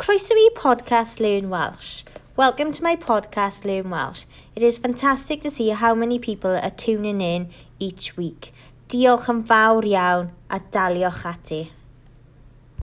Croeso i podcast Learn Welsh. Welcome to my podcast Learn Welsh. It is fantastic to see how many people are tuning in each week. Diolch yn fawr iawn a daliwch ati.